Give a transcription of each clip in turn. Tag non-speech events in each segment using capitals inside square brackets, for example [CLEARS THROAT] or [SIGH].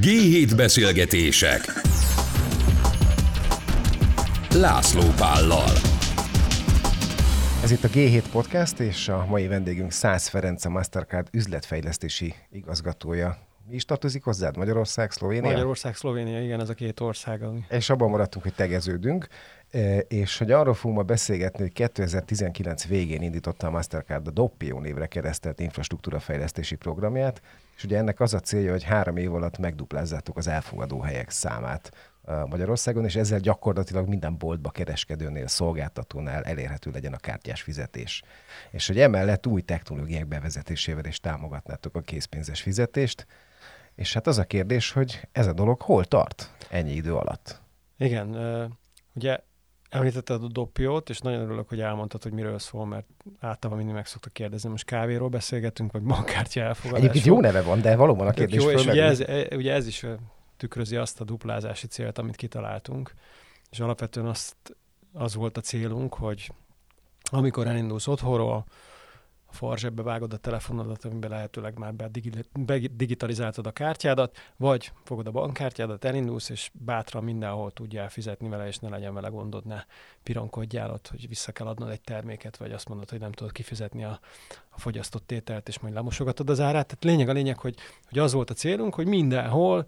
G7 beszélgetések László Pállal Ez itt a G7 Podcast, és a mai vendégünk Szász Ferenc, a Mastercard üzletfejlesztési igazgatója. Mi is tartozik hozzád? Magyarország, Szlovénia? Magyarország, Szlovénia, igen, ez a két ország. Ami... És abban maradtunk, hogy tegeződünk, és hogy arról fogunk ma beszélgetni, hogy 2019 végén indította a Mastercard a Doppio névre keresztelt infrastruktúra fejlesztési programját, és ugye ennek az a célja, hogy három év alatt megduplázzátok az elfogadó helyek számát Magyarországon, és ezzel gyakorlatilag minden boltba, kereskedőnél, szolgáltatónál elérhető legyen a kártyás fizetés. És hogy emellett új technológiák bevezetésével is támogatnátok a készpénzes fizetést, és hát az a kérdés, hogy ez a dolog hol tart ennyi idő alatt? Igen, ugye említetted a dopiót, és nagyon örülök, hogy elmondtad, hogy miről szól, mert általában mindig meg szoktak kérdezni, most kávéról beszélgetünk, vagy bankkártya elfogadásról. Egyébként jó neve van, de valóban a kérdés jó, és ugye ez, e, ugye ez is tükrözi azt a duplázási célt, amit kitaláltunk, és alapvetően azt, az volt a célunk, hogy amikor elindulsz otthonról, farzsebbe vágod a telefonodat, amiben lehetőleg már digitalizáltad a kártyádat, vagy fogod a bankkártyádat, elindulsz, és bátran mindenhol tudjál fizetni vele, és ne legyen vele gondod, ne pironkodjál ott, hogy vissza kell adnod egy terméket, vagy azt mondod, hogy nem tudod kifizetni a, a fogyasztott tételt, és majd lemosogatod az árát. Tehát lényeg a lényeg, hogy, hogy az volt a célunk, hogy mindenhol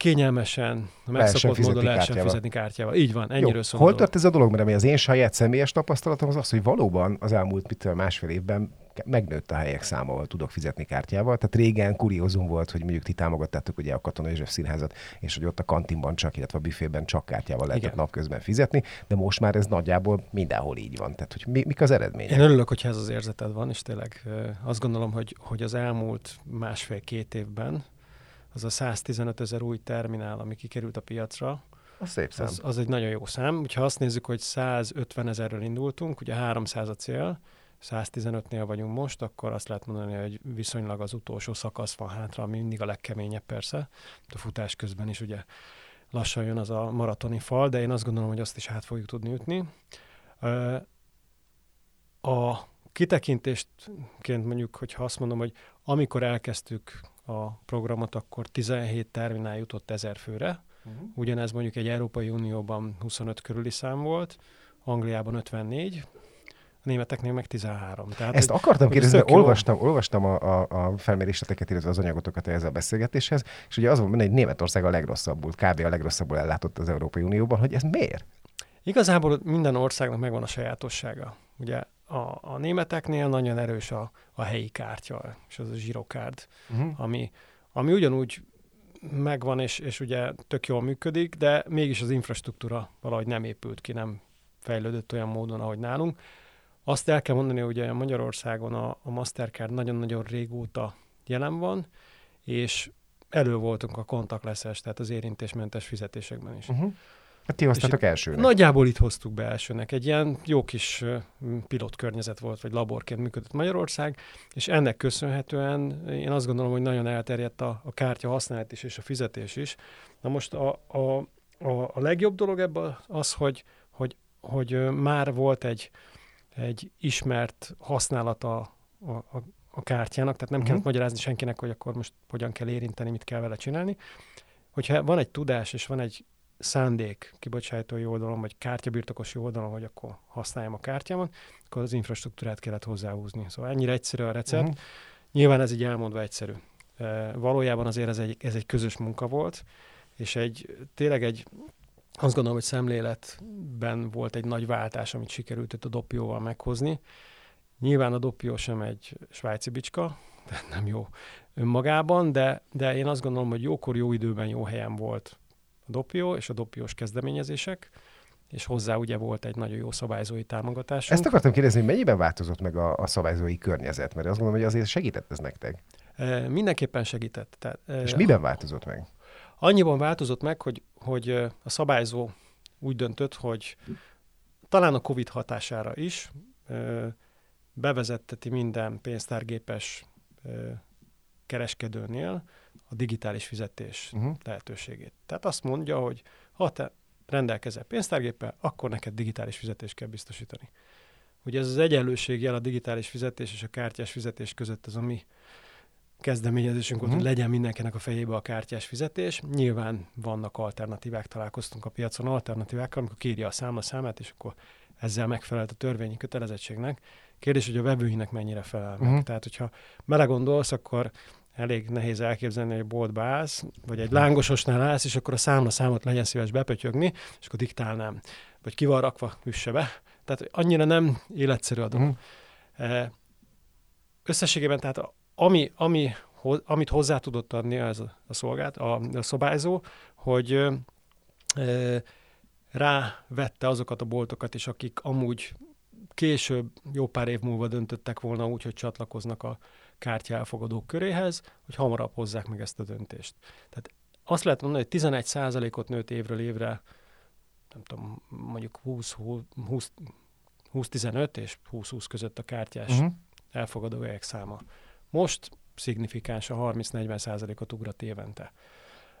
kényelmesen, megszokott módon lehessen fizetni kártyával. Így van, ennyiről szól. Hol tart ez a dolog? Mert az én saját személyes tapasztalatom az az, hogy valóban az elmúlt mit, másfél évben megnőtt a helyek száma, ahol tudok fizetni kártyával. Tehát régen kuriózum volt, hogy mondjuk ti támogattátok ugye a Katona József Színházat, és hogy ott a kantinban csak, illetve a büfében csak kártyával lehetett Igen. napközben fizetni, de most már ez nagyjából mindenhol így van. Tehát, hogy mi, mik az eredmények? Én örülök, hogyha ez az érzeted van, és tényleg azt gondolom, hogy, hogy az elmúlt másfél-két évben az a 115 ezer új terminál, ami kikerült a piacra, az szép szám. Az, az egy nagyon jó szám. Ha azt nézzük, hogy 150 ezerről indultunk, ugye 300 a cél, 115-nél vagyunk most, akkor azt lehet mondani, hogy viszonylag az utolsó szakasz van hátra, ami mindig a legkeményebb persze. A futás közben is ugye lassan jön az a maratoni fal, de én azt gondolom, hogy azt is át fogjuk tudni ütni. A kitekintésként mondjuk, hogyha azt mondom, hogy amikor elkezdtük a programot, akkor 17 terminál jutott ezer főre. Uh-huh. Ugyanez mondjuk egy Európai Unióban 25 körüli szám volt, Angliában 54, a németeknél meg 13. Tehát, Ezt akartam kérdezni, mert olvastam, olvastam a, a, a felméréseteket, illetve az anyagotokat ehhez a beszélgetéshez, és ugye az van benne, hogy Németország a legrosszabbul, kb. a legrosszabbul ellátott az Európai Unióban, hogy ez miért? Igazából minden országnak megvan a sajátossága. Ugye a, a németeknél nagyon erős a, a helyi kártya, és az a zsirokárd, uh-huh. ami, ami ugyanúgy megvan, és, és ugye tök jól működik, de mégis az infrastruktúra valahogy nem épült ki, nem fejlődött olyan módon, ahogy nálunk. Azt el kell mondani, hogy ugye Magyarországon a, a Mastercard nagyon-nagyon régóta jelen van, és elő voltunk a kontaktleszes, tehát az érintésmentes fizetésekben is. Uh-huh. Hát ti hoztatok elsőnek. Nagyjából itt hoztuk be elsőnek. Egy ilyen jó kis pilot környezet volt, vagy laborként működött Magyarország, és ennek köszönhetően én azt gondolom, hogy nagyon elterjedt a, a kártya használat is, és a fizetés is. Na most a, a, a, a legjobb dolog ebben az, hogy, hogy, hogy már volt egy, egy ismert használata a, a, a kártyának, tehát nem uh-huh. kellett magyarázni senkinek, hogy akkor most hogyan kell érinteni, mit kell vele csinálni. Hogyha van egy tudás, és van egy szándék kibocsátói oldalon, vagy kártyabirtokosi oldalon, hogy akkor használjam a kártyámat, akkor az infrastruktúrát kellett hozzáhúzni. Szóval ennyire egyszerű a recept. Uh-huh. Nyilván ez így elmondva egyszerű. E, valójában azért ez egy, ez egy közös munka volt, és egy tényleg egy azt gondolom, hogy szemléletben volt egy nagy váltás, amit sikerült itt a dopióval meghozni. Nyilván a dopió sem egy svájci bicska, tehát nem jó önmagában, de, de én azt gondolom, hogy jókor, jó időben, jó helyen volt dopió és a dopiós kezdeményezések, és hozzá ugye volt egy nagyon jó szabályzói támogatás. Ezt akartam kérdezni, hogy mennyiben változott meg a, a szabályzói környezet? Mert azt gondolom, hogy azért segített ez nektek. E, mindenképpen segített. Tehát, e, és miben változott meg? Annyiban változott meg, hogy, hogy a szabályzó úgy döntött, hogy talán a COVID hatására is e, bevezetteti minden pénztárgépes e, kereskedőnél a digitális fizetés uh-huh. lehetőségét. Tehát azt mondja, hogy ha te rendelkezel pénztárgéppel, akkor neked digitális fizetést kell biztosítani. Ugye ez az egyenlőség jel a digitális fizetés és a kártyás fizetés között az, ami kezdeményezésünk volt, uh-huh. hogy legyen mindenkinek a fejébe a kártyás fizetés. Nyilván vannak alternatívák, találkoztunk a piacon alternatívákkal, amikor kírja a számla számát, és akkor ezzel megfelelt a törvényi kötelezettségnek. Kérdés, hogy a vevőinek mennyire felel meg. Uh-huh. Tehát, hogyha belegondolsz, akkor elég nehéz elképzelni, hogy boltba állsz, vagy egy lángososnál állsz, és akkor a számla számot legyen szíves bepötyögni, és akkor diktálnám. Vagy ki van rakva, üsse be. Tehát annyira nem életszerű a dolog. Uh-huh. Összességében tehát ami, ami, amit hozzá tudott adni ez a, a szolgált, a, a szobályzó, hogy ö, rávette azokat a boltokat is, akik amúgy később, jó pár év múlva döntöttek volna úgy, hogy csatlakoznak a kártya elfogadók köréhez, hogy hamarabb hozzák meg ezt a döntést. Tehát azt lehet mondani, hogy 11%-ot nőtt évről évre, nem tudom, mondjuk 20, 20, 20-15 és 20-20 között a kártyás uh-huh. elfogadó helyek száma. Most szignifikáns a 30-40%-ot ugrat évente.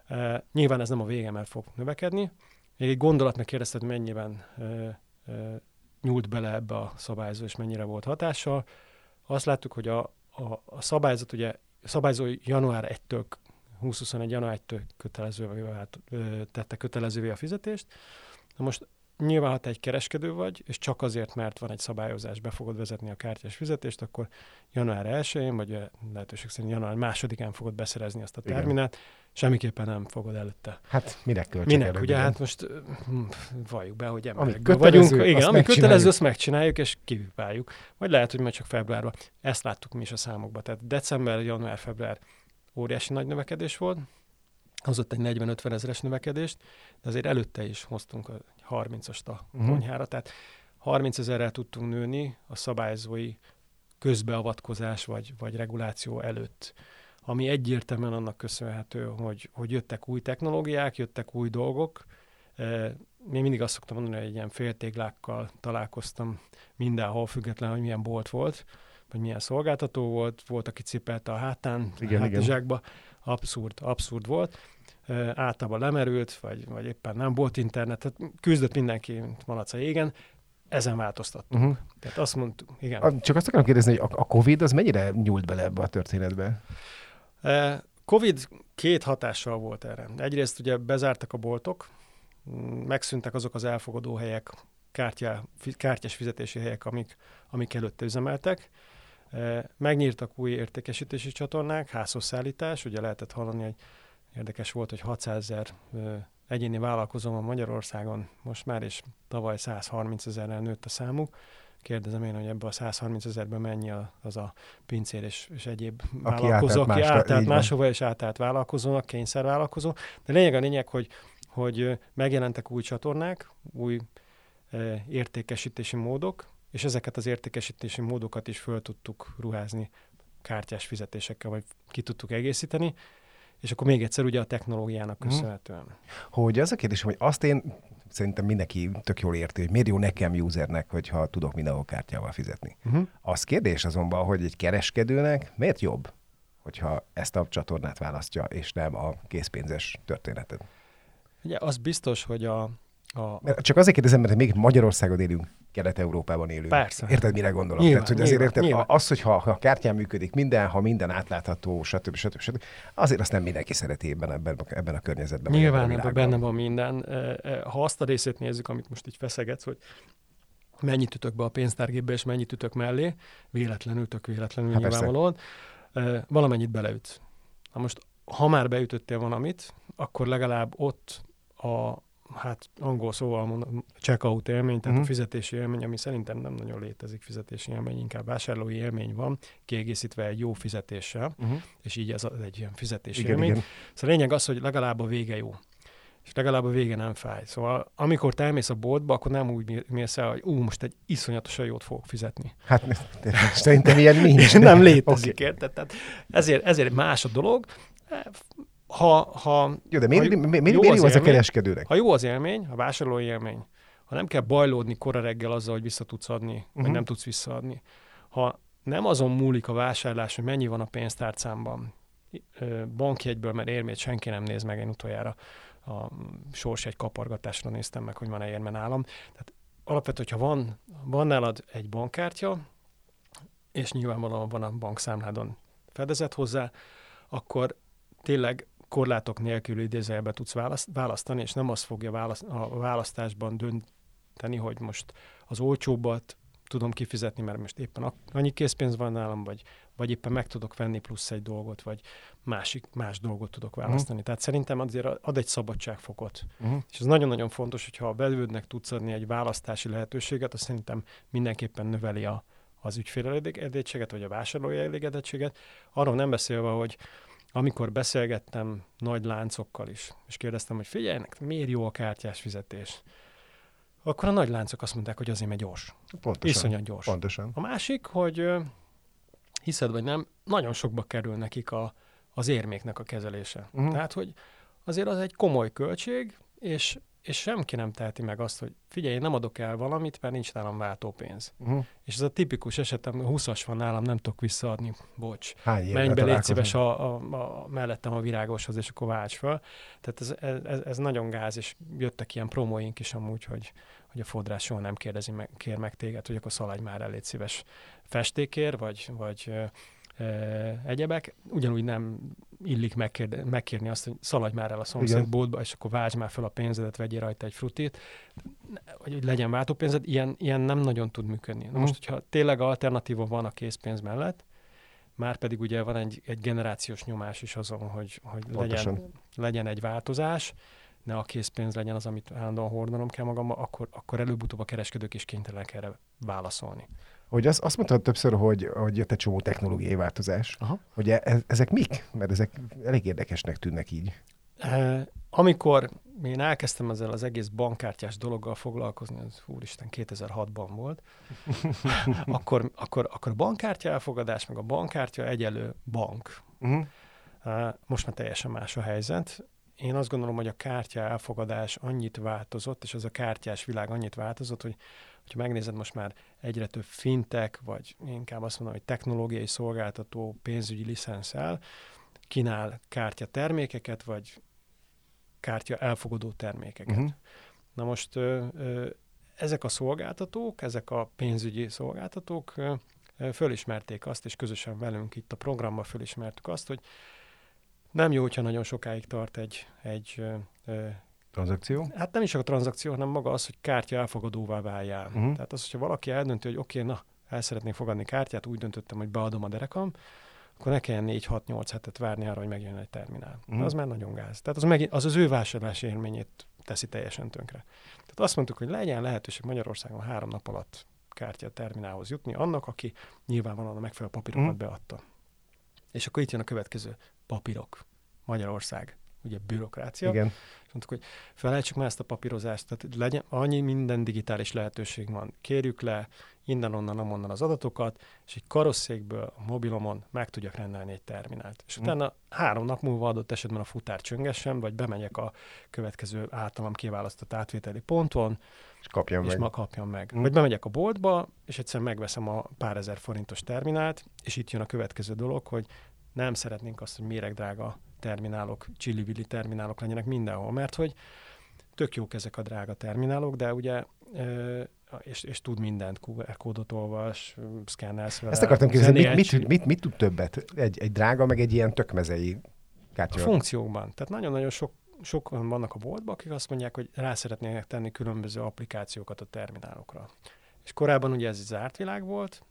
Uh, nyilván ez nem a vége, mert fog növekedni. Még egy gondolatnak kérdezted, mennyiben uh, uh, nyúlt bele ebbe a szabályzó, és mennyire volt hatással. Azt láttuk, hogy a, a, a szabályzat, ugye a szabályzó január 1-től 2021. január 1-től kötelezővé vált, tette kötelezővé a fizetést. Na most nyilván, ha te egy kereskedő vagy, és csak azért, mert van egy szabályozás, be fogod vezetni a kártyás fizetést, akkor január 1-én, vagy lehetőség szerint január 2-án fogod beszerezni azt a terminát, Igen. semmiképpen nem fogod előtte. Hát minek költsek Minek, előbb, ugye? Hát most hm, valljuk be, hogy emberekből vagyunk. Igen, ami kötelező, azt megcsináljuk, és kivipáljuk. Vagy lehet, hogy majd csak februárban. Ezt láttuk mi is a számokban. Tehát december, január, február óriási nagy növekedés volt, hozott egy 40-50 ezeres növekedést, de azért előtte is hoztunk 30-ast a uh-huh. konyhára, tehát 30 ezerrel tudtunk nőni a szabályzói közbeavatkozás vagy, vagy reguláció előtt, ami egyértelműen annak köszönhető, hogy, hogy jöttek új technológiák, jöttek új dolgok. Én mindig azt szoktam mondani, hogy egy ilyen féltéglákkal találkoztam mindenhol, függetlenül, hogy milyen bolt volt, vagy milyen szolgáltató volt, volt, aki cipelte a hátán, igen, a hátizsákba. Abszurd, abszurd volt általában lemerült, vagy, vagy éppen nem volt internet, tehát küzdött mindenki, mint malac a égen, ezen változtattunk. Uh-huh. Tehát azt mondtuk, igen. Csak azt akarom kérdezni, hogy a, Covid az mennyire nyúlt bele ebbe a történetbe? Covid két hatással volt erre. Egyrészt ugye bezártak a boltok, megszűntek azok az elfogadó helyek, kártya, kártyás fizetési helyek, amik, amik előtte üzemeltek. Megnyírtak új értékesítési csatornák, házhoz szállítás, ugye lehetett hallani, hogy Érdekes volt, hogy 600 ezer egyéni vállalkozó van Magyarországon most már, és tavaly 130 ezerrel nőtt a számuk. Kérdezem én, hogy ebből a 130 ezerben mennyi az a pincér és, és egyéb aki vállalkozó, aki átállt máshova és átállt vállalkozónak, kényszervállalkozó. De lényeg a lényeg, hogy, hogy megjelentek új csatornák, új e, értékesítési módok, és ezeket az értékesítési módokat is föl tudtuk ruházni kártyás fizetésekkel, vagy ki tudtuk egészíteni, és akkor még egyszer ugye a technológiának mhm. köszönhetően. Hogy az a kérdés, hogy azt én szerintem mindenki tök jól érti, hogy miért jó nekem usernek, hogyha tudok mindenhol kártyával fizetni. Uh-huh. Az kérdés azonban, hogy egy kereskedőnek miért jobb, hogyha ezt a csatornát választja, és nem a készpénzes történetet? Ugye az biztos, hogy a, a... Csak azért kérdezem, mert még Magyarországon élünk, Kelet-Európában élünk. Persze. Érted, mire gondolok? Nyilván, Tehát, hogy azért nyilván, érted, nyilván. az, hogyha ha a kártyán működik minden, ha minden átlátható, stb. stb. stb. azért azt nem mindenki szereti ebben, ebben, ebben a környezetben. Nyilván ebben benne van minden. Ha azt a részét nézzük, amit most így feszegetsz, hogy mennyit ütök be a pénztárgépbe, és mennyit ütök mellé, véletlenül, tök véletlenül hát nyilvánvalóan, valamennyit beleütsz. Na most, ha már beütöttél valamit, akkor legalább ott a, hát angol szóval mondom, checkout élmény, tehát uh-huh. a mhm. fizetési élmény, ami szerintem nem nagyon létezik fizetési élmény, inkább vásárlói élmény van, kiegészítve egy jó fizetéssel, uh-huh. és így ez egy ilyen fizetési igen, élmény. Igen. Szóval a lényeg az, hogy legalább a vége jó és legalább a vége nem fáj. Szóval amikor te elmész a boltba, akkor nem úgy mész el, hogy ú, most egy iszonyatosan jót fogok fizetni. Hát szerintem ilyen [LAUGHS] nincs. nem [LAUGHS] létezik, okay. érted? Tehát ezért, ezért más a dolog ha, ha, jó, de miért, ha, mi, mi, mi, jó, miért jó az, az élmény, a kereskedőnek? Ha jó az élmény, a vásárlói élmény, ha nem kell bajlódni kora reggel azzal, hogy vissza tudsz adni, uh-huh. vagy mhm. nem tudsz visszaadni, ha nem azon múlik a vásárlás, hogy mennyi van a pénztárcámban, bankjegyből, mert érmét senki nem néz meg, én utoljára a sors egy kapargatásra néztem meg, hogy van-e érme nálam. Tehát alapvetően, hogyha van, van nálad egy bankkártya, és nyilvánvalóan van a bankszámládon fedezet hozzá, akkor tényleg korlátok nélkül idézőjelbe tudsz választani, és nem az fogja választ, a választásban dönteni, hogy most az olcsóbbat tudom kifizetni, mert most éppen annyi készpénz van nálam, vagy, vagy éppen meg tudok venni plusz egy dolgot, vagy másik, más dolgot tudok mhm. választani. Uh-huh. Tehát szerintem azért ad egy szabadságfokot. Uh-huh. És ez nagyon-nagyon fontos, hogyha a belődnek tudsz adni egy választási lehetőséget, az szerintem mindenképpen növeli a, az ügyfél elégedettséget, vagy a vásárlói elégedettséget. Arról nem beszélve, hogy amikor beszélgettem nagy láncokkal is, és kérdeztem, hogy figyeljenek, miért jó a kártyás fizetés? Akkor a nagy láncok azt mondták, hogy azért, mert gyors. Pontosan. Iszonyat gyors. Pontosan. A másik, hogy hiszed vagy nem, nagyon sokba kerül nekik a, az érméknek a kezelése. Uh-huh. Tehát, hogy azért az egy komoly költség, és és semki nem teheti meg azt, hogy figyelj, én nem adok el valamit, mert nincs nálam váltópénz. Uh-huh. És ez a tipikus esetem, 20-as van nálam, nem tudok visszaadni, bocs. Hány Menj be, légy szíves a, a, a, mellettem a virágoshoz, és akkor válts fel. Tehát ez, ez, ez, nagyon gáz, és jöttek ilyen promóink is amúgy, hogy, hogy a fodrás soha nem kérdezi meg, kér meg téged, hogy akkor szaladj már el, légy szíves festékért, vagy, vagy egyebek. Ugyanúgy nem illik megkérde, megkérni azt, hogy szaladj már el a szomszéd boltba, és akkor váltsd már fel a pénzedet, vegyél rajta egy frutit, hogy legyen váltópénzed, ilyen, ilyen nem nagyon tud működni. Na most, hogyha tényleg alternatíva van a készpénz mellett, már pedig ugye van egy, egy generációs nyomás is azon, hogy, hogy legyen, legyen egy változás, ne a készpénz legyen az, amit állandóan hordanom kell magammal, akkor, akkor előbb-utóbb a kereskedők is kénytelenek erre válaszolni hogy az, azt mondtad többször, hogy, hogy jött egy csomó technológiai változás. Aha. Hogy e, ezek mik? Mert ezek elég érdekesnek tűnnek így. E, amikor én elkezdtem ezzel az egész bankkártyás dologgal foglalkozni, az úristen 2006-ban volt, [LAUGHS] akkor, akkor, akkor a bankkártya elfogadás, meg a bankkártya egyelő bank. Uh-huh. E, most már teljesen más a helyzet. Én azt gondolom, hogy a kártya elfogadás annyit változott, és az a kártyás világ annyit változott, hogy hogyha megnézed most már egyre több fintek, vagy inkább azt mondom, hogy technológiai szolgáltató pénzügyi licenszel kínál kártya termékeket, vagy kártya elfogadó termékeket. Uh-huh. Na most ö, ö, ezek a szolgáltatók, ezek a pénzügyi szolgáltatók ö, fölismerték azt, és közösen velünk itt a programban fölismertük azt, hogy nem jó, hogyha nagyon sokáig tart egy, egy ö, Tranzakció? Hát nem is a tranzakció, hanem maga az, hogy kártya elfogadóvá váljál. Uh-huh. Tehát az, hogyha valaki eldönti, hogy oké, okay, na, el szeretnék fogadni kártyát, úgy döntöttem, hogy beadom a derekam, akkor ne kelljen 4-6-8 hetet várni arra, hogy megjön egy terminál. Uh-huh. Az már nagyon gáz. Tehát az, meg, az az ő vásárlási élményét teszi teljesen tönkre. Tehát azt mondtuk, hogy legyen lehetőség Magyarországon három nap alatt kártya terminálhoz jutni annak, aki nyilvánvalóan a megfelelő papírokat uh-huh. beadta. És akkor itt jön a következő papírok. Magyarország ugye bürokrácia. Igen. És mondtuk, hogy felejtsük már ezt a papírozást, tehát legyen, annyi minden digitális lehetőség van. Kérjük le innen-onnan, amonnan az adatokat, és egy karosszékből a mobilomon meg tudjak rendelni egy terminált. És hm. utána három nap múlva adott esetben a futár csöngessen, vagy bemegyek a következő általam kiválasztott átvételi ponton, és kapjam és meg. ma kapjam meg. Hm. Vagy bemegyek a boltba, és egyszer megveszem a pár ezer forintos terminált, és itt jön a következő dolog, hogy nem szeretnénk azt, hogy méregdrága terminálok, csillivili terminálok legyenek mindenhol, mert hogy tök jók ezek a drága terminálok, de ugye és, és tud mindent, QR kódot olvas, szkennelsz vele. Ezt akartam kérdezni, mit, mit, mit, mit tud többet? Egy, egy drága, meg egy ilyen tökmezei kártya? A funkciókban. Tehát nagyon-nagyon sok, sokan vannak a boltban, akik azt mondják, hogy rá szeretnének tenni különböző applikációkat a terminálokra. És korábban ugye ez egy zárt világ volt,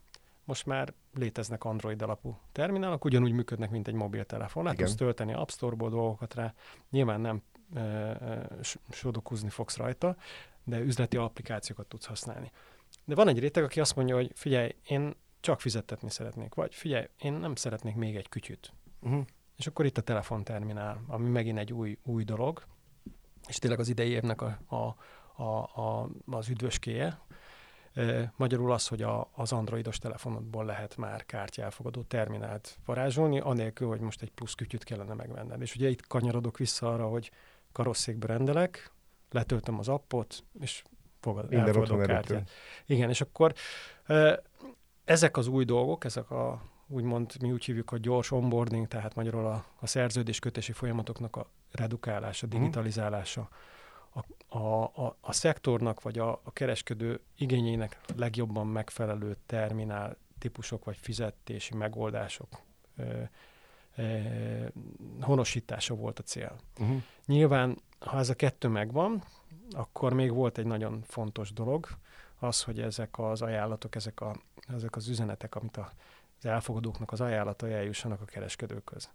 most már léteznek Android alapú terminálok, ugyanúgy működnek, mint egy mobiltelefon. Le tudsz tölteni App Store-ból dolgokat rá, nyilván nem e, e, sodokuzni fogsz rajta, de üzleti applikációkat tudsz használni. De van egy réteg, aki azt mondja, hogy figyelj, én csak fizettetni szeretnék, vagy figyelj, én nem szeretnék még egy kütyüt. Uh-huh. És akkor itt a telefonterminál, ami megint egy új, új dolog, és tényleg az idei évnek a, a, a, a, az üdvöskéje, Magyarul az, hogy a, az androidos telefonodból lehet már kártyálfogadó terminált varázsolni, anélkül, hogy most egy plusz kütyüt kellene megvenned. És ugye itt kanyarodok vissza arra, hogy karosszékbe rendelek, letöltöm az appot, és fogad, elfogadok kártyát. Igen, és akkor ezek az új dolgok, ezek a úgymond mi úgy hívjuk, a gyors onboarding, tehát magyarul a, a szerződéskötési folyamatoknak a redukálása, mhm. digitalizálása, a, a, a, a szektornak vagy a, a kereskedő igényének legjobban megfelelő terminál típusok vagy fizetési megoldások ö, honosítása volt a cél. Uh-huh. Nyilván, ha ez a kettő megvan, akkor még volt egy nagyon fontos dolog, az, hogy ezek az ajánlatok, ezek, a, ezek az üzenetek, amit a, az elfogadóknak az ajánlatai eljussanak a kereskedőköz.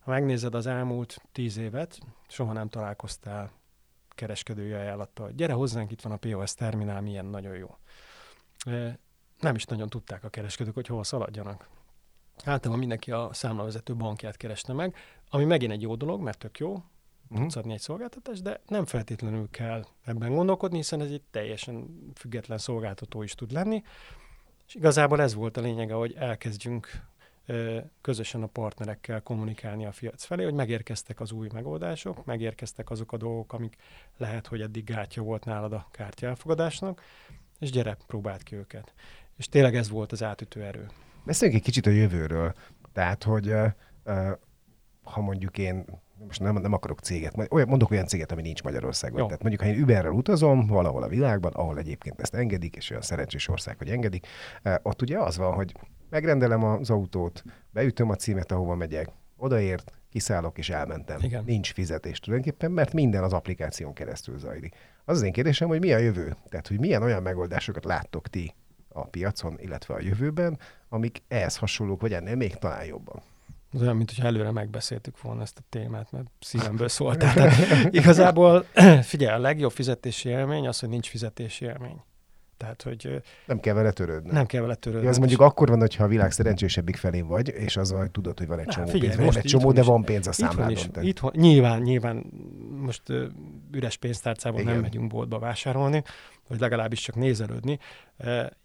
Ha megnézed az elmúlt tíz évet, soha nem találkoztál kereskedői ajánlattal. Gyere hozzánk, itt van a POS terminál, milyen nagyon jó. Nem is nagyon tudták a kereskedők, hogy hova szaladjanak. Általában mindenki a számlavezető bankját kereste meg, ami megint egy jó dolog, mert tök jó, uh-huh. tudsz adni egy szolgáltatást, de nem feltétlenül kell ebben gondolkodni, hiszen ez egy teljesen független szolgáltató is tud lenni. És igazából ez volt a lényege, hogy elkezdjünk közösen a partnerekkel kommunikálni a piac felé, hogy megérkeztek az új megoldások, megérkeztek azok a dolgok, amik lehet, hogy eddig gátja volt nálad a kártya elfogadásnak, és gyere, próbáld ki őket. És tényleg ez volt az átütő erő. Beszéljünk egy kicsit a jövőről. Tehát, hogy ha mondjuk én most nem, nem akarok céget, olyan, mondok olyan céget, ami nincs Magyarországon. Jó. Tehát mondjuk, ha én Uberrel utazom valahol a világban, ahol egyébként ezt engedik, és olyan szerencsés ország, hogy engedik, ott ugye az van, hogy megrendelem az autót, beütöm a címet, ahova megyek, odaért, kiszállok és elmentem. Igen. Nincs fizetés tulajdonképpen, mert minden az applikáción keresztül zajlik. Az az én kérdésem, hogy mi a jövő? Tehát, hogy milyen olyan megoldásokat láttok ti a piacon, illetve a jövőben, amik ehhez hasonlók, vagy ennél még talán jobban. Az olyan, mintha előre megbeszéltük volna ezt a témát, mert szívemből szólt. Tehát [LAUGHS] igazából [CLEARS THROAT] figyelj, a legjobb fizetési élmény az, hogy nincs fizetési élmény. Tehát, hogy... Nem kell vele törődni. Nem kell vele törődni. Ja, az mondjuk akkor van, hogyha a világ szerencsésebbik felén vagy, és az, hogy tudod, hogy van egy csomó figyelj, pénz. Van egy csomó, de van pénz a számládon. Is, itthon, nyilván, nyilván most üres pénztárcában Igen. nem megyünk boltba vásárolni, vagy legalábbis csak nézelődni.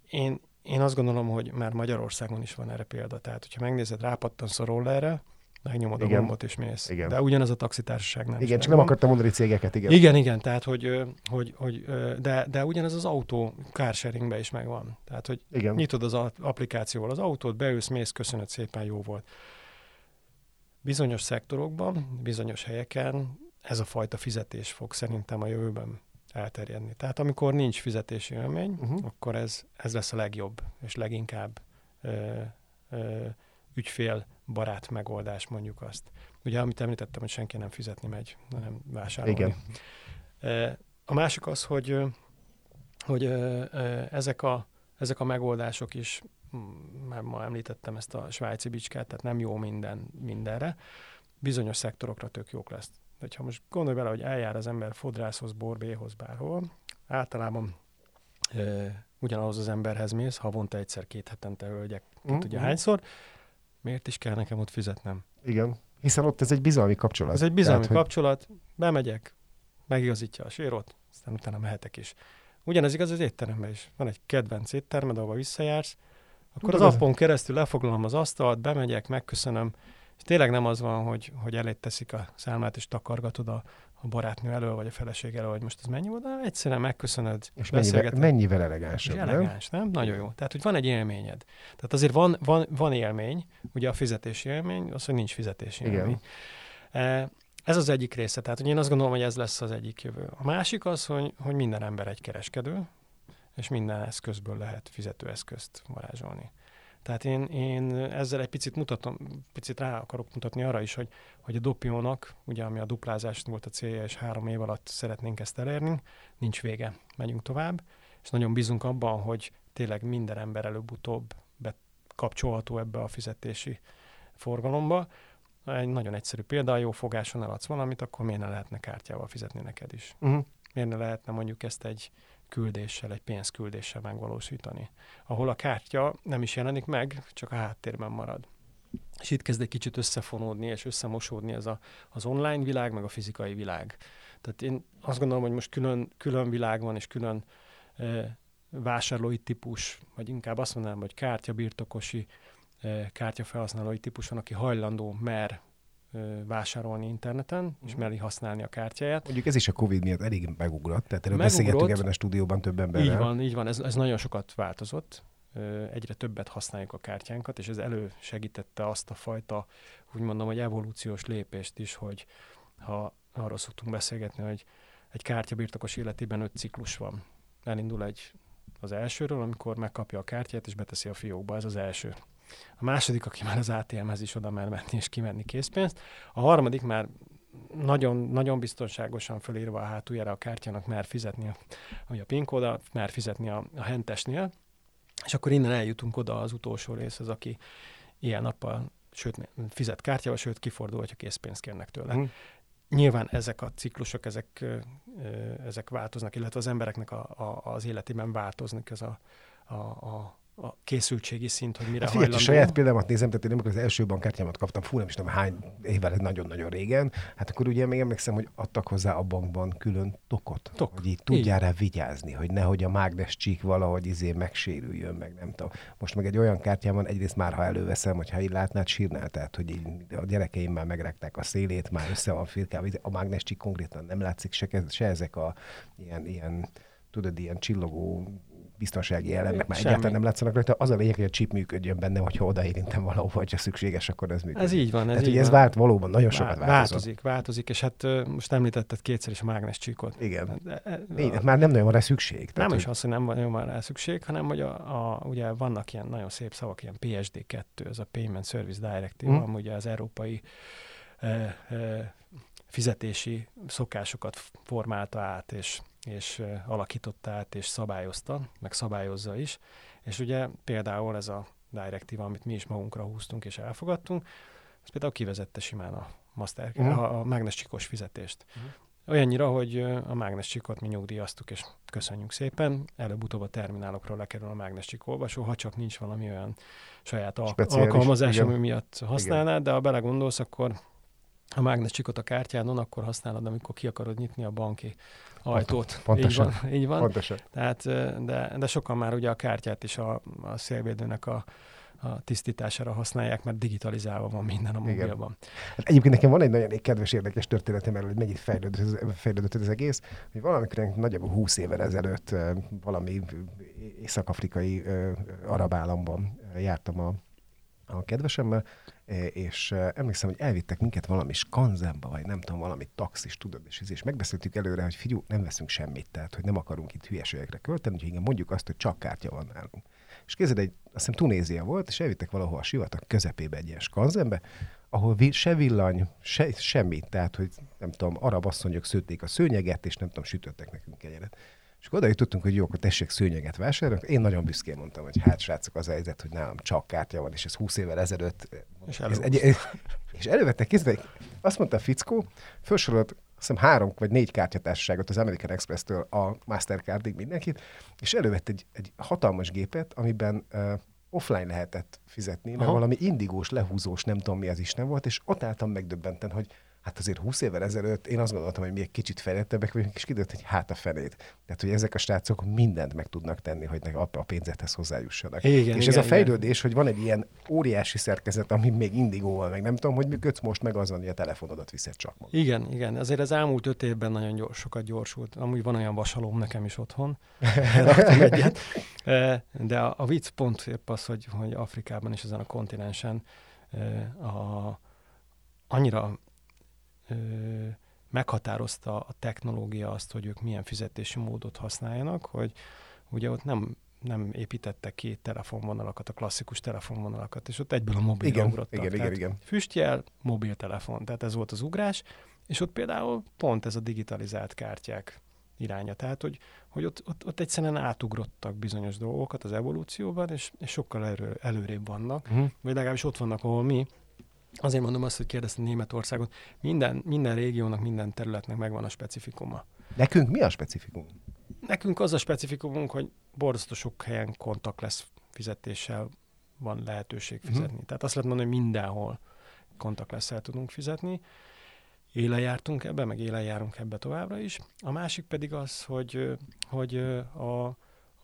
Én, én azt gondolom, hogy már Magyarországon is van erre példa. Tehát, hogyha megnézed, rápattansz a rollerre, megnyomod igen. a gombot és mész. Igen. De ugyanaz a taxitársaság nem. Igen, csak nem akartam mondani cégeket, igen. Igen, igen, tehát hogy, hogy, hogy de, de ugyanez az autó carsharingben is megvan. Tehát, hogy igen. nyitod az applikációval az autót, beülsz, mész, köszönöd szépen, jó volt. Bizonyos szektorokban, bizonyos helyeken ez a fajta fizetés fog szerintem a jövőben elterjedni. Tehát amikor nincs fizetési élmény, uh-huh. akkor ez, ez lesz a legjobb, és leginkább ö, ö, ügyfél barát megoldás, mondjuk azt. Ugye, amit említettem, hogy senki nem fizetni megy, hanem vásárolni. Igen. A másik az, hogy, hogy ezek a, ezek a megoldások is, már ma említettem ezt a svájci bicskát, tehát nem jó minden mindenre, bizonyos szektorokra tök jók lesz. De ha most gondolj bele, hogy eljár az ember fodrászhoz, borbéhoz, bárhol, általában e, ugyanahhoz az emberhez mész, havonta egyszer, két hetente hölgyek, mm-hmm. tudja hányszor, miért is kell nekem ott fizetnem? Igen, hiszen ott ez egy bizalmi kapcsolat. Ez egy bizalmi Tehát, kapcsolat, hogy... bemegyek, megigazítja a sérot, aztán utána mehetek is. Ugyanez igaz az étteremben is. Van egy kedvenc éttermed, ahova visszajársz, akkor Tudod, az appon keresztül lefoglalom az asztalt, bemegyek, megköszönöm, és tényleg nem az van, hogy, hogy elét teszik a számlát, és takargatod a, a barátnő elől, vagy a feleség elől, hogy most ez mennyi volt, de egyszerűen megköszönöd. És mennyivel, mennyivel elegánsabb, nem? Elegáns, nem? Nagyon jó. Tehát, hogy van egy élményed. Tehát azért van, van, van élmény, ugye a fizetési élmény, az, hogy nincs fizetési Igen. élmény. E, ez az egyik része. Tehát, hogy én azt gondolom, hogy ez lesz az egyik jövő. A másik az, hogy, hogy minden ember egy kereskedő, és minden eszközből lehet fizetőeszközt varázsolni. Tehát én, én ezzel egy picit mutatom, picit rá akarok mutatni arra is, hogy, hogy a dopiónak, ugye ami a duplázás volt a célja, és három év alatt szeretnénk ezt elérni, nincs vége, megyünk tovább, és nagyon bízunk abban, hogy tényleg minden ember előbb-utóbb bekapcsolható ebbe a fizetési forgalomba. Egy nagyon egyszerű példa, jó fogáson eladsz valamit, akkor miért ne lehetne kártyával fizetni neked is? Uh-huh. Miért ne lehetne mondjuk ezt egy küldéssel, egy pénzküldéssel megvalósítani, ahol a kártya nem is jelenik meg, csak a háttérben marad. És itt kezd egy kicsit összefonódni és összemosódni ez a, az online világ, meg a fizikai világ. Tehát én azt gondolom, hogy most külön, külön világ van, és külön e, vásárlói típus, vagy inkább azt mondanám, hogy kártyabirtokosi, e, kártyafelhasználói típus van, aki hajlandó, mer vásárolni interneten, és mhm. meri használni a kártyáját. Mondjuk ez is a Covid miatt elég megugrott, tehát erről beszélgettünk ebben a stúdióban több emberrel. Így van, így van, ez, ez nagyon sokat változott. Egyre többet használjuk a kártyánkat, és ez elősegítette azt a fajta, úgy mondom, hogy evolúciós lépést is, hogy ha arról szoktunk beszélgetni, hogy egy kártyabirtokos életében öt ciklus van. Elindul egy az elsőről, amikor megkapja a kártyát és beteszi a fiókba, ez az első. A második, aki már az ATM-hez is oda mer menni és kimenni készpénzt. A harmadik már nagyon, nagyon biztonságosan fölírva a hátuljára a kártyának mer fizetni, a, a PIN kóda, mer fizetni a, a hentesnél, és akkor innen eljutunk oda az utolsó részhez, aki ilyen nappal, sőt, fizet kártyával, sőt, kifordul, hogyha készpénzt kérnek tőle. Hmm. Nyilván ezek a ciklusok, ezek, ezek változnak, illetve az embereknek a, a, az életében változnak ez a, a, a, a készültségi szint, hogy mire hát hajlandó. saját példámat nézem, tehát én amikor az első bankkártyámat kaptam, fú, nem is tudom hány évvel, nagyon-nagyon régen, hát akkor ugye még emlékszem, hogy adtak hozzá a bankban külön tokot, Tok. hogy így tudjál rá vigyázni, hogy nehogy a mágnes csík valahogy izé megsérüljön, meg nem tudom. Most meg egy olyan kártyában egyrészt már, ha előveszem, hogyha így látnád, sírnál, tehát hogy így a gyerekeim már megrektek a szélét, már össze van firkálva, a mágnes csík konkrétan nem látszik, se, se ezek a ilyen, ilyen tudod, ilyen csillogó biztonsági elemek már egyáltalán nem látszanak rajta. Az a lényeg, hogy a chip működjön benne, hogyha odaérintem valahova, hogyha szükséges, akkor ez működik. Ez így van. Ez, Tehát, így ez van. vált valóban, nagyon sokat változott. Változik, változik, és hát most említetted kétszer is a mágnes csíkot. Igen. De, de, de, már nem nagyon van rá szükség. Tehát, nem hogy... is az, hogy nem van, van rá szükség, hanem hogy a, a, ugye vannak ilyen nagyon szép szavak, ilyen PSD2, ez a Payment Service Directive, hmm. ami ugye az európai e, e, fizetési szokásokat formálta át, és és alakította át, és szabályozta, meg szabályozza is. És ugye például ez a direktíva, amit mi is magunkra húztunk és elfogadtunk, ez például kivezette simán a, master, uh-huh. a, a mágnes fizetést. Uh-huh. Olyannyira, hogy a mágnes csikot mi nyugdíjaztuk, és köszönjük szépen. Előbb-utóbb a terminálokról lekerül a mágnes csik olvasó, ha csak nincs valami olyan saját al- alkalmazás, ami miatt használnád, de ha belegondolsz, akkor a mágnes csikot a kártyádon akkor használod, amikor ki akarod nyitni a banki ajtót. Pontosan. Így van. Így van. Pontosan. Tehát, de, de sokan már ugye a kártyát is a, a szélvédőnek a, a tisztítására használják, mert digitalizálva van minden a mobilban. Hát egyébként nekem van egy nagyon kedves, érdekes történetem erről, hogy mennyit fejlődött, ez, fejlődött ez egész, hogy valamikor nagyjából 20 évvel ezelőtt valami észak-afrikai arab államban jártam a, a kedvesemmel, és emlékszem, hogy elvittek minket valami skanzenba, vagy nem tudom, valami taxis, tudod, és, és megbeszéltük előre, hogy figyú, nem veszünk semmit, tehát hogy nem akarunk itt hülyeségekre költeni, úgyhogy igen, mondjuk azt, hogy csak kártya van nálunk. És kézed egy, azt hiszem Tunézia volt, és elvittek valahol a sivatag közepébe egy ilyen skanzenbe, ahol se villany, se, semmi, tehát hogy nem tudom, arab asszonyok szőtték a szőnyeget, és nem tudom, sütöttek nekünk egyenet. És oda jutottunk, hogy jó, akkor tessék szőnyeget vásárolni. Én nagyon büszkén mondtam, hogy hát srácok, az a helyzet, hogy nálam csak kártya van, és ez 20 évvel ezelőtt. És, ez egy, és elővettek, kézbe, azt mondta a fickó, felsorolt azt hiszem három vagy négy kártyatársaságot az American Express-től a Mastercardig mindenkit, és elővett egy, egy hatalmas gépet, amiben uh, offline lehetett fizetni, mert Aha. valami indigós, lehúzós, nem tudom mi az is nem volt, és ott álltam megdöbbenten, hogy hát azért 20 évvel ezelőtt én azt gondoltam, hogy mi egy kicsit fejlettebbek vagyunk, és kiderült, hogy hát a felét. Tehát, hogy ezek a srácok mindent meg tudnak tenni, hogy a, a pénzethez hozzájussanak. Igen, és igen, ez a fejlődés, igen. hogy van egy ilyen óriási szerkezet, ami még indigóval, meg nem tudom, hogy működsz, most meg az van, hogy a telefonodat viszed csak magad. Igen, igen. Azért az elmúlt öt évben nagyon gyors, sokat gyorsult. Amúgy van olyan vasalóm nekem is otthon. [LAUGHS] egyet. De a, a vicc pont épp az, hogy, hogy Afrikában és ezen a kontinensen a, annyira ö, meghatározta a technológia azt, hogy ők milyen fizetési módot használjanak, hogy ugye ott nem nem építettek ki telefonvonalakat, a klasszikus telefonvonalakat, és ott egyből a mobilra igen, ugrottak. Igen, igen, igen. Füstjel, mobiltelefon, tehát ez volt az ugrás, és ott például pont ez a digitalizált kártyák iránya. Tehát, hogy, hogy ott, ott, ott egyszerűen átugrottak bizonyos dolgokat az evolúcióban, és, és sokkal elő, előrébb vannak, uh-huh. vagy legalábbis ott vannak, ahol mi, Azért mondom azt, hogy kérdeztem Németországot. Minden, minden régiónak, minden területnek megvan a specifikuma. Nekünk mi a specifikum? Nekünk az a specifikumunk, hogy borzasztó sok helyen kontakt lesz fizetéssel van lehetőség mhm. fizetni. Uh-huh. Tehát azt lehet mondani, hogy mindenhol kontakt lesz el tudunk fizetni. Éle jártunk ebbe, meg éle járunk ebbe továbbra is. A másik pedig az, hogy, hogy a,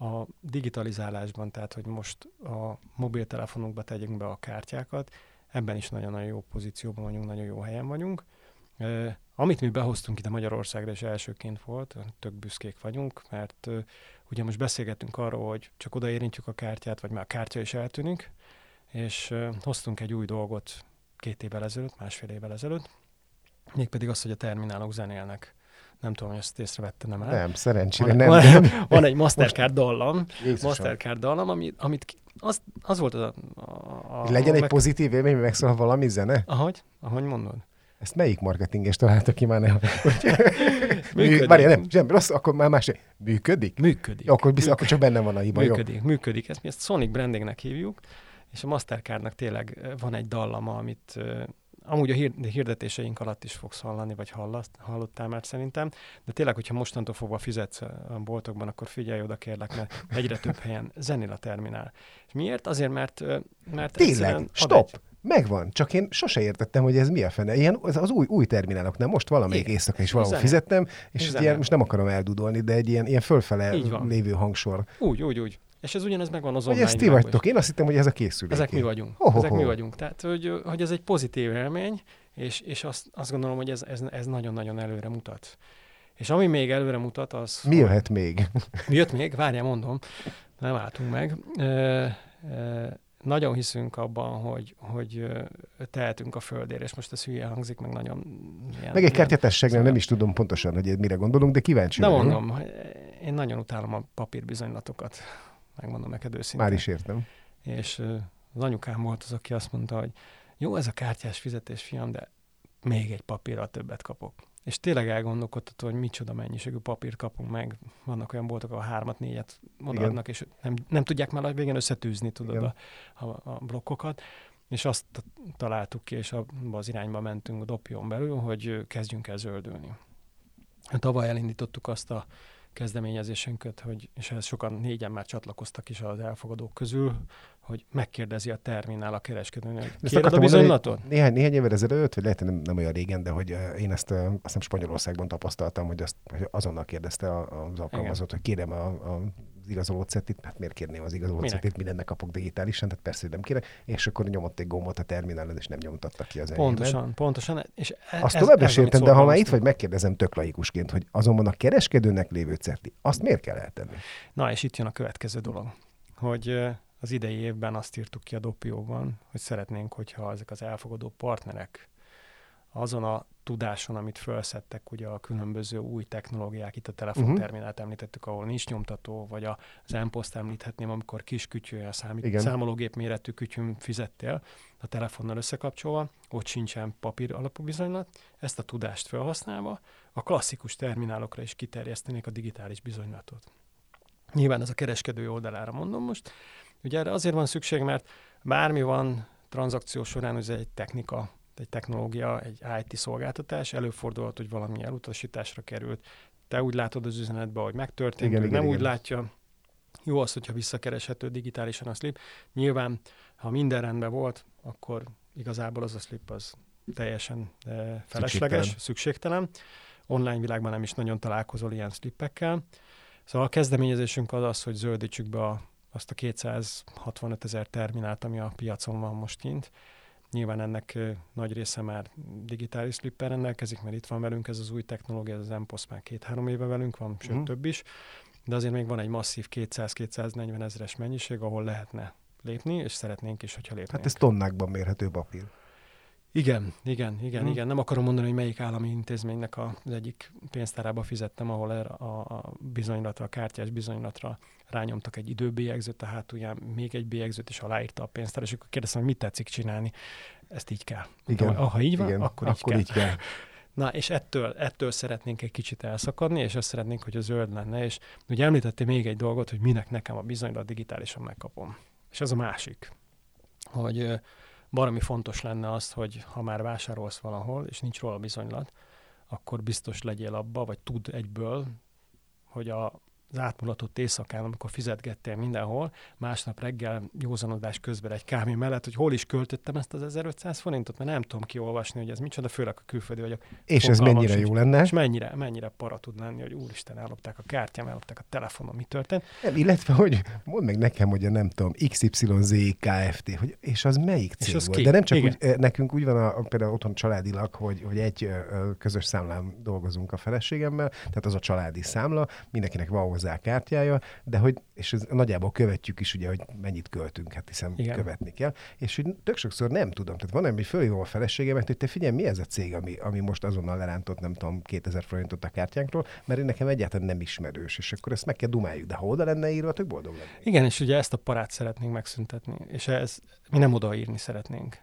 a digitalizálásban, tehát hogy most a mobiltelefonunkba tegyünk be a kártyákat, Ebben is nagyon-nagyon jó pozícióban vagyunk, nagyon jó helyen vagyunk. Amit mi behoztunk ide Magyarországra, és elsőként volt, tök büszkék vagyunk, mert ugye most beszélgettünk arról, hogy csak odaérintjük a kártyát, vagy már a kártya is eltűnik, és hoztunk egy új dolgot két évvel ezelőtt, másfél évvel ezelőtt, mégpedig az, hogy a terminálok zenélnek Nem tudom, hogy ezt észrevette nem el. Nem, szerencsére van, nem. van, nem. van egy Mastercard dallam, Jézusom. Mastercard dallam, ami, amit ki- az, az volt az a... a, a Legyen egy meg- pozitív élmény, hogy megszólal valami zene? Ahogy? Ahogy mondod? Ezt melyik marketinges találta ki már ne? [LAUGHS] Működik. Várjál, nem, sem, rossz, akkor már más. Működik? Működik. Akkor, biztos, akkor csak benne van a hiba, jó? Működik, működik. Ezt mi ezt Sonic brandingnek hívjuk, és a Mastercardnak tényleg ö, van egy dallama, amit ö, amúgy a hirdetéseink alatt is fogsz hallani, vagy hallasz, hallottál már szerintem, de tényleg, hogyha mostantól fogva fizetsz a boltokban, akkor figyelj oda kérlek, mert egyre több helyen zenil a terminál. És miért? Azért, mert, mert Tényleg, stop! egy- Megvan, csak én sose értettem, hogy ez mi a fene. Ilyen az, az új, új termináloknál most valamelyik Igen. éjszaka is valahol Zene. fizettem, és Zene. ilyen, most nem akarom eldudolni, de egy ilyen, ilyen fölfele lévő hangsor. Úgy, úgy, úgy. És ez ugyanez megvan az Hogy online ezt ti vagytok? Én azt hittem, hogy ez a készülék. Ezek mi vagyunk. Ho, Ezek mi ho. vagyunk. Tehát, hogy, hogy ez egy pozitív élmény, és, és azt, azt gondolom, hogy ez, ez, ez nagyon-nagyon előre mutat. És ami még előre mutat, az... Mi jöhet még? [LAUGHS] Mi jött még? Várjál, mondom. Nem álltunk meg. E, e, nagyon hiszünk abban, hogy, hogy tehetünk a földért, és most ez hülye hangzik, meg nagyon... Ilyen, Meg egy kártyatességnél nem is tudom pontosan, hogy mire gondolunk, de kíváncsi De mondom, én nagyon utálom a papírbizonylatokat. Megmondom neked őszintén. Már is értem. És az anyukám volt az, aki azt mondta, hogy jó, ez a kártyás fizetés, fiam, de még egy papírral többet kapok. És tényleg elgondolkodtató, hogy micsoda mennyiségű papírt kapunk meg. Vannak olyan boltok, ahol hármat, négyet odaadnak, és nem, nem tudják már a végén összetűzni, tudod, Igen. a, a, a blokkokat. És azt találtuk ki, és abba az irányba mentünk a dopion belül, hogy kezdjünk el zöldülni. Tavaly elindítottuk azt a kezdeményezésünket, hogy, és ehhez sokan négyen már csatlakoztak is az elfogadók közül, hogy megkérdezi a terminál a kereskedőnél, kéred a mondani, bizonylatot? Néhány, néhány évvel ezelőtt, vagy lehet, nem, nem olyan régen, de hogy én ezt azt hiszem Spanyolországban tapasztaltam, hogy azt hogy azonnal kérdezte az alkalmazott, hogy kérem a, a igazoló cetit, hát miért kérném az igazoló Minek? cetit, mindennek kapok digitálisan, tehát persze, hogy nem kérek, és akkor nyomott egy gombot a terminálon, és nem nyomtatta ki az enyémet. Pontosan, pontosan. És e- Azt ez- tovább ez, értem, de ha már itt vagy, megkérdezem tök laikusként, hogy azonban a kereskedőnek lévő certi, azt miért kell eltenni? Na, és itt jön a következő dolog, hogy az idei évben azt írtuk ki a dopióban, hogy szeretnénk, hogyha ezek az elfogadó partnerek azon a tudáson, amit felszettek, ugye a különböző új technológiák, itt a telefonterminált említettük, ahol nincs nyomtató, vagy a- az M-poszt említhetném, amikor kis kütyű, a számít, Igen. számológép méretű kütyűn fizettél a telefonnal összekapcsolva, ott sincsen papír alapú bizonylat, ezt a tudást felhasználva a klasszikus terminálokra is kiterjesztenék a digitális bizonylatot. Nyilván ez a kereskedő oldalára mondom most. Ugye erre azért van szükség, mert bármi van tranzakció során, ez egy technika, egy technológia, egy IT szolgáltatás, előfordulhat, hogy valami elutasításra került. Te úgy látod az üzenetbe, hogy megtörtént, Igen, igen, nem úgy igen. látja. Jó az, hogyha visszakereshető digitálisan a slip. Nyilván, ha minden rendben volt, akkor igazából az a slip az teljesen eh, felesleges, Szükségtelen. szükségtelen. Online világban nem is nagyon találkozol ilyen slippekkel. Szóval a kezdeményezésünk az az, hogy zöldítsük be a, azt a 265 ezer terminált, ami a piacon van most kint. Nyilván ennek nagy része már digitális slippel rendelkezik, mert itt van velünk ez az új technológia, ez az MPOS már két-három éve velünk van, sőt Mhm. több is, de azért még van egy masszív 200-240 ezeres mennyiség, ahol lehetne lépni, és szeretnénk is, hogyha lépnénk. Hát ez tonnákban mérhető papír. Igen, igen, igen, Hm. igen. Nem akarom mondani, hogy melyik állami intézménynek az egyik pénztárába fizettem, ahol erre a, a bizonylatra, a kártyás bizonylatra rányomtak egy időbélyegzőt, a hátulján még egy bélyegzőt, és aláírta a pénztár, és akkor kérdeztem, hogy mit tetszik csinálni. Ezt így kell. Mondtam, Igen. hogy, Ha így van, Igen, akkor, így akkor kell. így kell. [LAUGHS] Na, és ettől, ettől szeretnénk egy kicsit elszakadni, és azt szeretnénk, hogy a zöld lenne, és ugye említettél még egy dolgot, hogy minek nekem a bizonylat digitálisan megkapom. És ez a másik, hogy baromi fontos lenne az, hogy ha már vásárolsz valahol, és nincs róla bizonylat, akkor biztos legyél abba, vagy tud egyből, hogy a az átmulatott éjszakán, amikor fizetgettél mindenhol, másnap reggel józanodás közben egy kávé mellett, hogy hol is költöttem ezt az 1500 forintot, mert nem tudom kiolvasni, hogy ez micsoda, főleg a külföldi vagyok. És ez mennyire jó lenne. És mennyire, mennyire para tud lenni, hogy úristen, ellopták a kártyám, ellopták a telefonom, mi történt. Nem, illetve, hogy mondd meg nekem, hogy a nem tudom, XYZ Kft. Hogy, és az melyik És cég az volt? ki? De nem csak Igen. úgy, eh, nekünk úgy van a, a, például otthon családilag, hogy, hogy egy ö, ö, közös számlán dolgozunk a feleségemmel, tehát az a családi számla, mindenkinek van hozzá a kártyája, de hogy, és ez nagyjából követjük is ugye, hogy mennyit költünk, hát hiszen Igen. követni kell, és hogy tök sokszor nem tudom, tehát van, hogy fölhívom a feleségemet, hogy te figyelj, mi ez a cég, ami, ami most azonnal lerántott, nem tudom, 2000 forintot a kártyánkról, mert én nekem egyáltalán nem ismerős, és akkor ezt meg kell dumáljuk, de ha oda lenne írva, tök boldog lennék. Igen, és ugye ezt a parát szeretnénk megszüntetni, és ez, mi nem odaírni szeretnénk,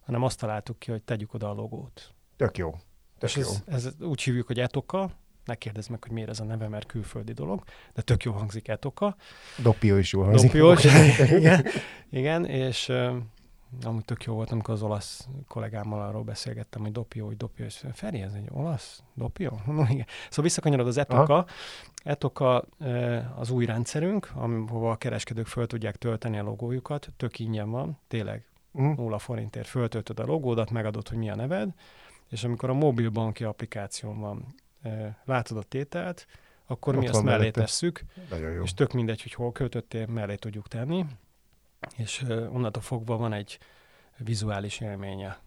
hanem azt találtuk ki, hogy tegyük oda a logót. Tök jó. Tök és jó. ez, ez úgy hívjuk, hogy etoka, ne kérdezz meg, hogy miért ez a neve, mert külföldi dolog, de tök jó hangzik etoka. Dopió is jól hangzik. Dopiós, [LAUGHS] [LAUGHS] igen, igen, és amúgy tök jó volt, amikor az olasz kollégámmal arról beszélgettem, hogy dopió, hogy dopió, és Feri, ez egy olasz? Dopió? No, [LAUGHS] igen. Szóval visszakanyarod az etoka. Aha. Etoka az új rendszerünk, ahova a kereskedők föl tudják tölteni a logójukat, tök ingyen van, tényleg Mm. nulla forintért föltöltöd a logódat, megadod, hogy mi a neved, és amikor a mobil banki applikáción van, látod a tételt, akkor Ott mi azt mellé mellette. tesszük, és tök mindegy, hogy hol költöttél, mellé tudjuk tenni, és onnantól fogva van egy vizuális élménye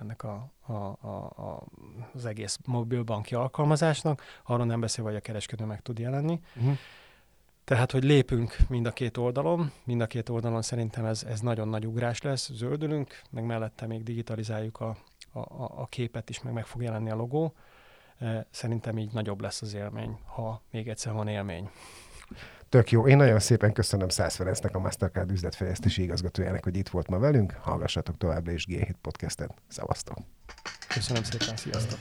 ennek a, a, a, a, az egész mobilbanki alkalmazásnak, arról nem beszél, hogy a kereskedő meg tud jelenni. Mhm. Tehát, hogy lépünk mind a két oldalon, mind a két oldalon szerintem ez, ez nagyon nagy ugrás lesz, zöldülünk, meg mellette még digitalizáljuk a, a, a a képet is, meg meg fog jelenni a logó. Szerintem így nagyobb lesz az élmény, ha még egyszer van élmény. Tök jó. Én nagyon szépen köszönöm Szász Ferencnek, a Mastercard üzletfejlesztési igazgatójának, hogy itt volt ma velünk. Hallgassatok továbbra is G7 podcastet. Szevasztok! Köszönöm szépen, sziasztok!